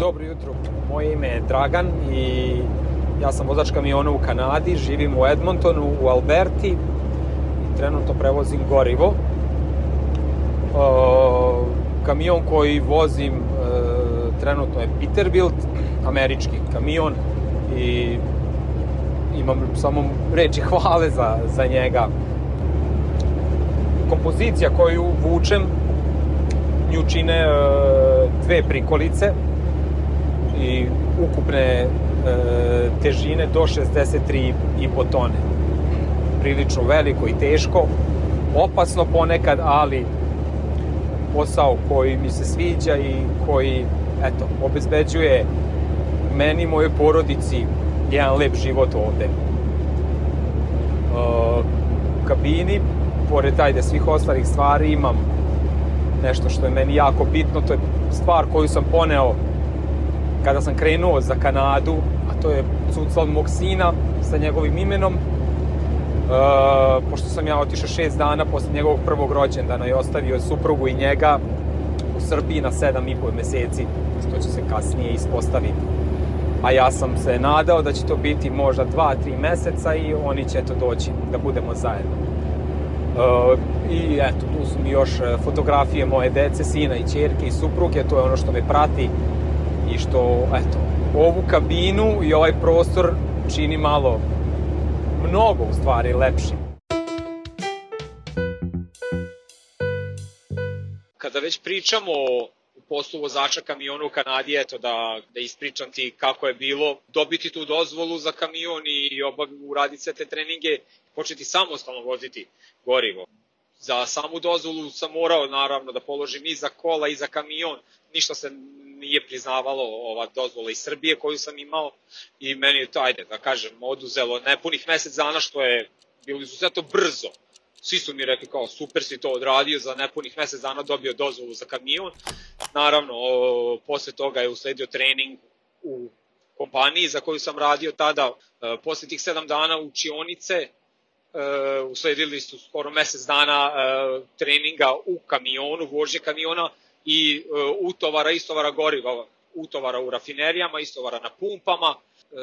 Dobro jutro, moje ime je Dragan i ja sam vozač kamiona u Kanadi, živim u Edmontonu, u Alberti i trenutno prevozim gorivo. E, kamion koji vozim e, trenutno je Peterbilt, američki kamion i imam samo reči hvale za, za njega. Kompozicija koju vučem nju čine e, dve prikolice i ukupne e, težine do 63,5 tone. Prilično veliko i teško, opasno ponekad, ali posao koji mi se sviđa i koji, eto, obezbeđuje meni i mojoj porodici jedan lep život ovde. U kabini, pored ajde svih ostalih stvari, imam nešto što je meni jako bitno, to je stvar koju sam poneo kada sam krenuo za Kanadu, a to je cucal mog sina sa njegovim imenom, Uh, pošto sam ja otišao šest dana posle njegovog prvog rođendana i ostavio suprugu i njega u Srbiji na sedam i pol meseci, što će se kasnije ispostaviti. A ja sam se nadao da će to biti možda dva, tri meseca i oni će to doći da budemo zajedno. Uh, I eto, tu su mi još e, fotografije moje dece, sina i čerke i supruge, to je ono što me prati i što, eto, ovu kabinu i ovaj prostor čini malo, mnogo u stvari lepši. Kada već pričamo o poslu vozača kamiona u Kanadi, eto da, da ispričam ti kako je bilo dobiti tu dozvolu za kamion i obav, uraditi sve te treninge, početi samostalno voziti gorivo. Za samu dozvolu sam morao naravno da položim i za kola i za kamion, ništa se nije priznavalo ova dozvola iz Srbije koju sam imao i meni je to, ajde da kažem, oduzelo nepunih mesec dana što je bilo izuzetno brzo. Svi su mi rekli kao super si to odradio, za nepunih mesec dana dobio dozvolu za kamion. Naravno, o, posle toga je usledio trening u kompaniji za koju sam radio tada. E, posle tih sedam dana učionice e, usledili su skoro mesec dana e, treninga u kamionu, vožnje kamiona i e, utovara, istovara goriva, utovara u rafinerijama, istovara na pumpama. E,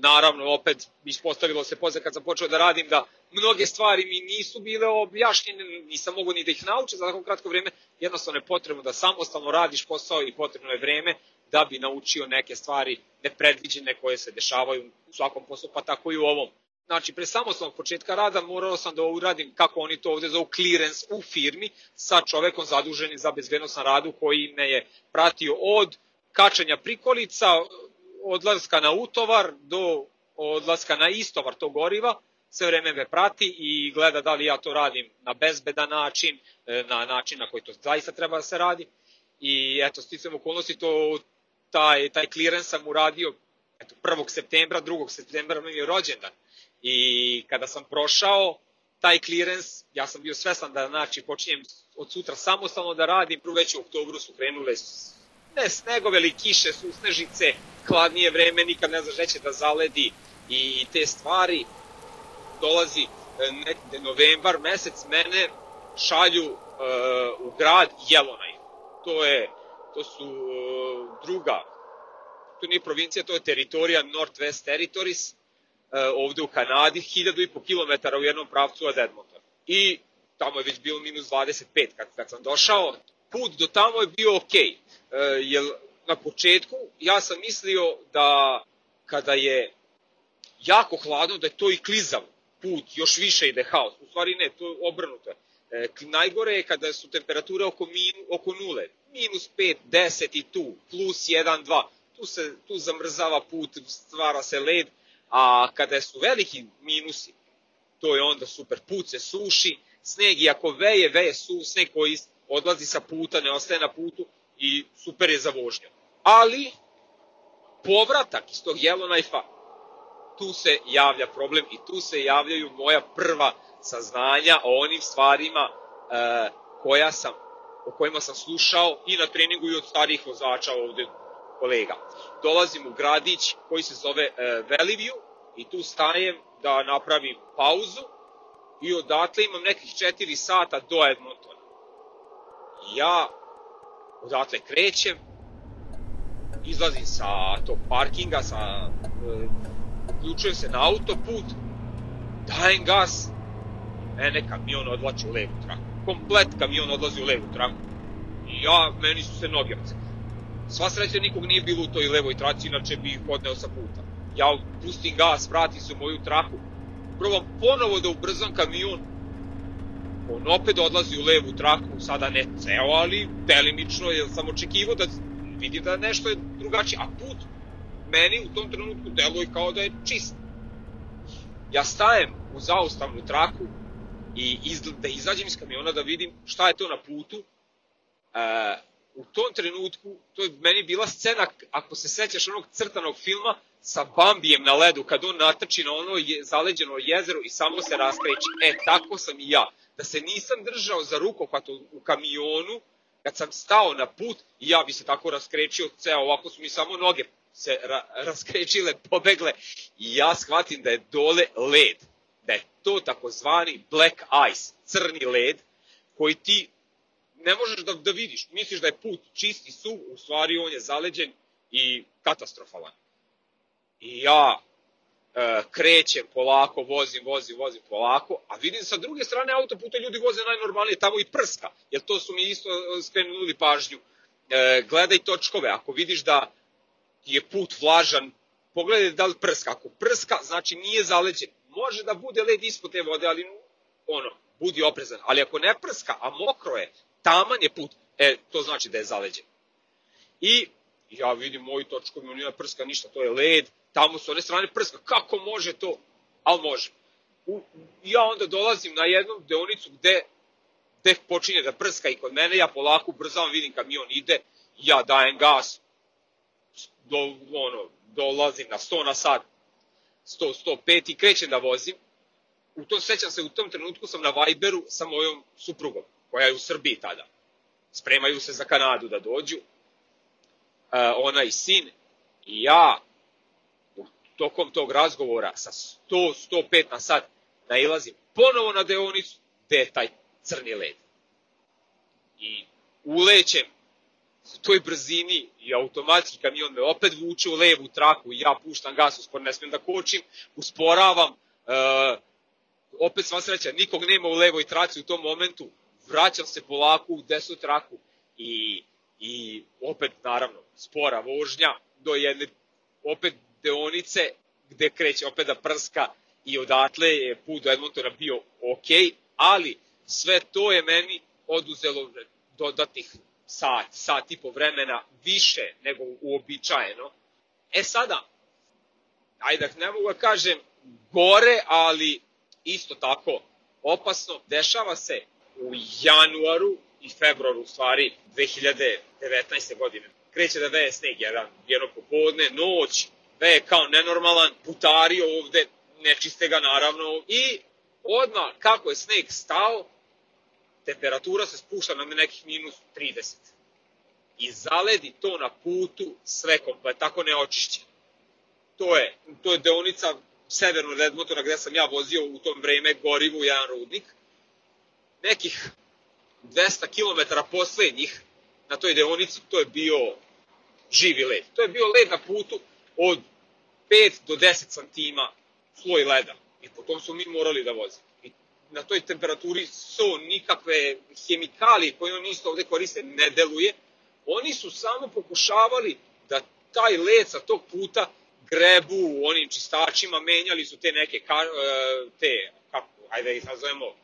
naravno, opet ispostavilo se posle kad sam počeo da radim da mnoge stvari mi nisu bile objašnjene, nisam mogu ni da ih naučim za tako kratko vreme, jednostavno je potrebno da samostalno radiš posao i potrebno je vreme da bi naučio neke stvari nepredviđene koje se dešavaju u svakom poslu, pa tako i u ovom. Znači, pre samostalnog početka rada morao sam da uradim, kako oni to ovde zovu, clearance u firmi sa čovekom zaduženim za bezbednost na radu koji me je pratio od kačanja prikolica, odlaska na utovar do odlaska na istovar tog goriva, sve vreme me prati i gleda da li ja to radim na bezbedan način, e, na način na koji to zaista treba da se radi. I eto, sticam okolnosti, to, taj, taj clearance sam uradio eto, 1. septembra, 2. septembra mi je rođendan. I kada sam prošao taj clearance, ja sam bio svestan da znači počinjem od sutra samostalno da radim, već u oktobru su krenule ne snegove ili kiše, susnežice, hladnije vreme, nikad ne znaš neće da zaledi i te stvari. Dolazi e, nekde novembar, mesec, mene šalju uh, u grad Jelonaj. To je, to su uh, druga, to nije provincija, to je teritorija Northwest Territories, ovde u Kanadi, hiljadu i po kilometara u jednom pravcu od Edmontona. I tamo je već bilo minus 25 kad, kad sam došao. Put do tamo je bio ok, e, jer na početku ja sam mislio da kada je jako hladno da je to i klizav put, još više ide haos. U stvari ne, to je obrnuto. E, najgore je kada su temperature oko, min, oko nule, minus 5, 10 i tu, plus 1, 2. Tu se tu zamrzava put, stvara se led, a kada su veliki minusi, to je onda super, put se suši, sneg i ako veje, veje su, sneg koji odlazi sa puta, ne ostaje na putu i super je za vožnju. Ali, povratak iz tog Yellowknife-a, tu se javlja problem i tu se javljaju moja prva saznanja o onim stvarima e, koja sam, o kojima sam slušao i na treningu i od starih vozača ovde kolega. Dolazim u gradić koji se zove e, Veliviju i tu stajem da napravim pauzu i odatle imam nekih 4 sata do Edmontona. Ja odatle krećem izlazim sa tog parkinga, sa, e, uključujem se na autoput, dajem gas, mene kamion odlači u levu traku. Komplet kamion odlazi u levu traku. I ja, meni su se noge. Sva sreća nikog nije bilo u toj levoj traci, inače bi ih odneo sa puta. Ja pustim gas, vratim se u moju traku, probam ponovo da ubrzam kamion, on opet odlazi u levu traku, sada ne ceo, ali delimično, jer sam očekivao da vidim da nešto je drugačije, a put meni u tom trenutku deluje kao da je čist. Ja stajem u zaustavnu traku i iz, da izađem iz kamiona da vidim šta je to na putu. E, u tom trenutku, to je meni bila scena, ako se sećaš onog crtanog filma, sa Bambijem na ledu, kad on natrči na ono je, zaleđeno jezero i samo se raskreće. E, tako sam i ja. Da se nisam držao za rukohvat u kamionu, kad sam stao na put i ja bi se tako raskrečio ceo, ovako su mi samo noge se ra raskrečile, pobegle i ja shvatim da je dole led, da je to takozvani black ice, crni led, koji ti ne možeš da, da vidiš. Misliš da je put čist i suv, u stvari on je zaleđen i katastrofalan. I ja e, krećem polako, vozim, vozim, vozim polako, a vidim sa druge strane autoputa ljudi voze najnormalnije, tamo i prska, jer to su mi isto skrenuli pažnju. E, gledaj točkove, ako vidiš da je put vlažan, pogledaj da li prska. Ako prska, znači nije zaleđen. Može da bude led ispod te vode, ali ono, budi oprezan. Ali ako ne prska, a mokro je, taman je put, e, to znači da je zaleđen. I ja vidim moji točkovi, on nije prska ništa, to je led, tamo su one strane prska, kako može to? Ali može. U, ja onda dolazim na jednu deonicu gde, gde počinje da prska i kod mene, ja polako brzavam, vidim kamion ide, ja dajem gas, do, ono, dolazim na 100 na sat, 100, 105 i krećem da vozim. U tom sećam se, u tom trenutku sam na Viberu sa mojom suprugom, koja je u Srbiji tada. Spremaju se za Kanadu da dođu. E, ona i sin i ja tokom tog razgovora sa 100, 105 na sat nailazim ponovo na deonicu gde je taj crni led. I ulećem u toj brzini i automatski kamion me opet vuče u levu traku i ja puštam gas, uspor ne smijem da kočim, usporavam, e, opet sva sreća, nikog nema u levoj traci u tom momentu, vraćam se polako u desnu traku i, i opet naravno spora vožnja do jedne opet deonice gde kreće opet da prska i odatle je put do Edmontona bio ok, ali sve to je meni oduzelo dodatnih sat, sat i po vremena više nego uobičajeno. E sada, ajde ne mogu da kažem gore, ali isto tako opasno, dešava se u januaru i februaru u stvari 2019. godine. Kreće da veje sneg jedan, jedno popodne, noć, veje kao nenormalan, putari ovde, nečiste ga naravno i odmah kako je sneg stao, temperatura se spušta na nekih minus 30. I zaledi to na putu sve komplet, tako neočišćeno. To je, to je deonica severno od Edmontona gde sam ja vozio u tom vreme gorivu jedan rudnik. Nekih 200 km poslednjih na toj deonici to je bio živi led. To je bio led na putu od 5 do 10 santima sloj leda. I po tom smo mi morali da vozimo na toj temperaturi so nikakve hemikalije koje oni isto ovde koriste ne deluje. Oni su samo pokušavali da taj led sa tog puta grebu onim čistačima, menjali su te neke, ka, e, te, kako, ajde da ih nazovemo,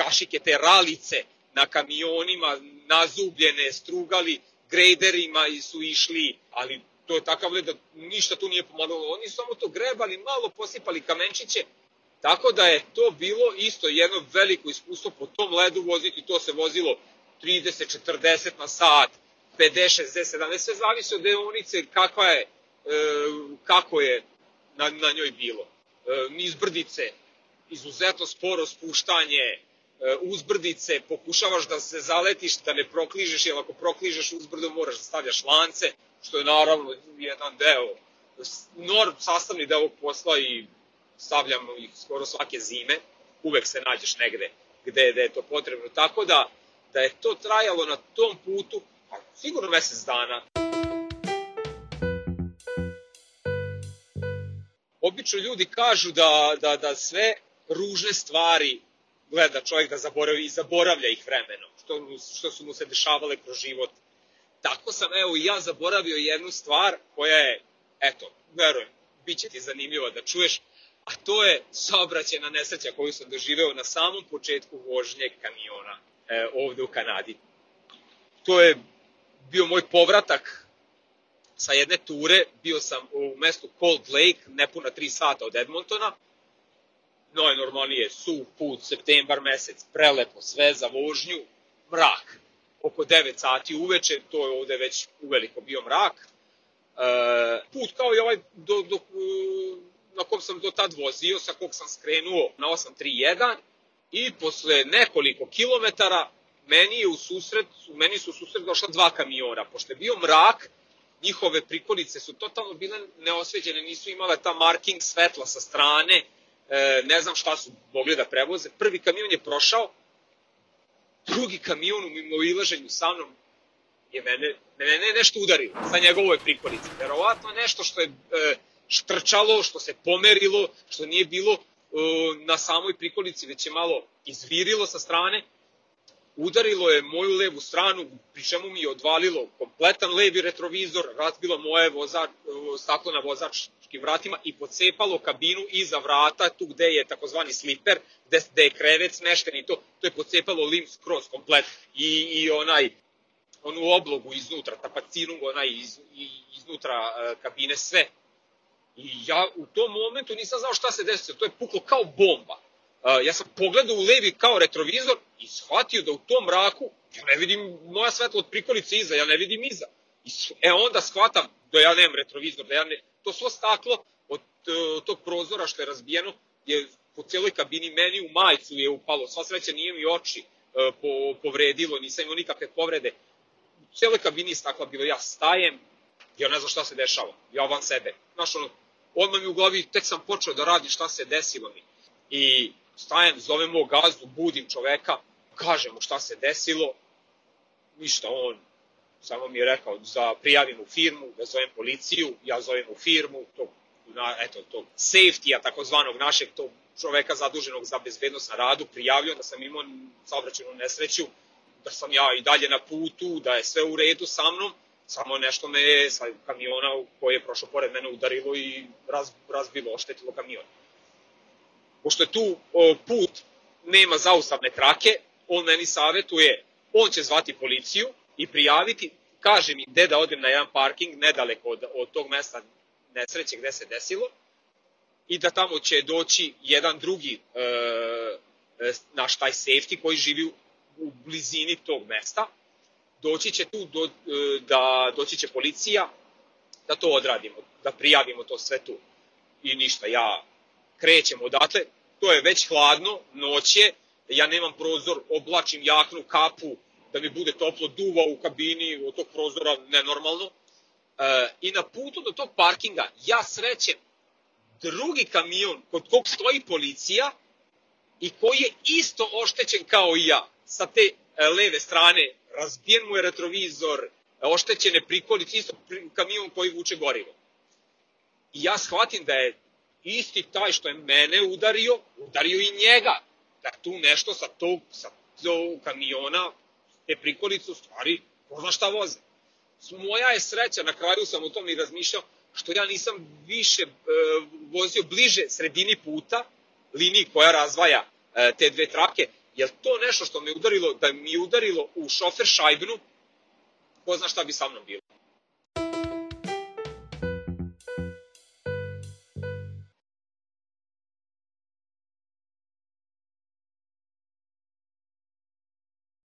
kašike, te ralice na kamionima, nazubljene, strugali, grejderima i su išli, ali to je takav led da ništa tu nije pomagalo. Oni su samo to grebali, malo posipali kamenčiće Tako da je to bilo isto jedno veliko iskustvo po tom ledu voziti, to se vozilo 30, 40 na sat, 50, 60, 70, sve zavisi od deonice kakva je, e, kako je na, na njoj bilo. E, niz brdice, izuzetno sporo spuštanje, e, E, uzbrdice, pokušavaš da se zaletiš, da ne prokližeš, jer ako prokližeš uzbrdu moraš da stavljaš lance, što je naravno jedan deo, norm, sastavni deo ovog posla i stavljamo ih skoro svake zime, uvek se nađeš negde gde, gde je to potrebno. Tako da, da je to trajalo na tom putu, pa sigurno mesec dana. Obično ljudi kažu da, da, da sve ružne stvari gleda čovjek da zaboravi i zaboravlja ih vremenom, što, što su mu se dešavale kroz život. Tako sam, evo, i ja zaboravio jednu stvar koja je, eto, verujem, bit će ti zanimljivo da čuješ, a to je saobraćena nesreća koju sam doživeo na samom početku vožnje kamiona e, ovde u Kanadi. To je bio moj povratak sa jedne ture, bio sam u mestu Cold Lake, nepuna 3 sata od Edmontona, najnormalnije suv put, septembar mesec, prelepo, sve za vožnju, mrak. Oko 9 sati uveče, to je ovde već uveliko bio mrak. E, put kao i ovaj do, do, na kom sam do tad vozio, sa kog sam skrenuo na 831 i posle nekoliko kilometara meni je u susret, meni su u susret došla dva kamiona. Pošto je bio mrak, njihove prikolice su totalno bile neosveđene, nisu imale ta marking svetla sa strane, e, ne znam šta su mogli da prevoze. Prvi kamion je prošao, drugi kamion u mimo ilaženju sa mnom je mene, mene nešto udarilo sa njegovoj prikolici. Verovatno nešto što je e, štrčalo, što se pomerilo, što nije bilo e, na samoj prikolici, već je malo izvirilo sa strane udarilo je moju levu stranu, pri čemu mi je odvalilo kompletan levi retrovizor, razbilo moje vozač, staklo na vozačkim vratima i pocepalo kabinu iza vrata, tu gde je takozvani sliper, gde, gde je krevet smešten i to, to je pocepalo lim skroz komplet i, i onaj onu oblogu iznutra, tapacinu onaj iz, iznutra uh, kabine, sve. I ja u tom momentu nisam znao šta se desilo, to je puklo kao bomba ja sam pogledao u levi kao retrovizor i shvatio da u tom mraku ja ne vidim moja svetla od prikolice iza, ja ne vidim iza. I, e onda shvatam da ja nemam retrovizor, da ja ne, to svo staklo od uh, tog prozora što je razbijeno je po cijeloj kabini meni u majicu je upalo, sva sreća nije mi oči uh, po, povredilo, nisam imao nikakve povrede. U cijeloj kabini stakla bilo, ja stajem, ja ne znam šta se dešava, ja van sebe. Znaš, ono, odmah mi u glavi, tek sam počeo da radim šta se desilo mi. I stajem, zovem mog gazdu, budim čoveka, kažem mu šta se desilo, ništa, on samo mi je rekao za prijavim u firmu, da zovem policiju, ja zovem u firmu, tog, na, eto, tog safety-a, takozvanog našeg tog čoveka zaduženog za bezbednost na radu, prijavljio da sam imao saobraćenu nesreću, da sam ja i dalje na putu, da je sve u redu sa mnom, samo nešto me je sa kamiona koji je prošao pored mene udarilo i raz, razbilo, oštetilo kamion pošto je tu put nema zaustavne trake, on meni savetuje, on će zvati policiju i prijaviti, kaže mi gde da odem na jedan parking nedaleko od, od tog mesta nesreće gde se desilo i da tamo će doći jedan drugi e, e, naš taj safety koji živi u, u blizini tog mesta. Doći će tu do, e, da doći će policija da to odradimo, da prijavimo to sve tu. I ništa, ja krećemo odatle, to je već hladno, noć je, ja nemam prozor, oblačim jaknu, kapu, da mi bude toplo, duva u kabini, od tog prozora nenormalno. E, I na putu do tog parkinga ja srećem drugi kamion kod kog stoji policija i koji je isto oštećen kao i ja, sa te e, leve strane, razbijen mu je retrovizor, oštećene prikolice, isto kamion koji vuče gorivo. I ja shvatim da je isti taj što je mene udario, udario i njega. Da tu nešto sa tog, sa tog kamiona, te prikolice u stvari, ko zna šta voze. Moja je sreća, na kraju sam o tom i razmišljao, što ja nisam više e, vozio bliže sredini puta, liniji koja razvaja e, te dve trake, jer to nešto što me udarilo, da mi udarilo u šofer šajbnu, ko zna šta bi sa mnom bilo.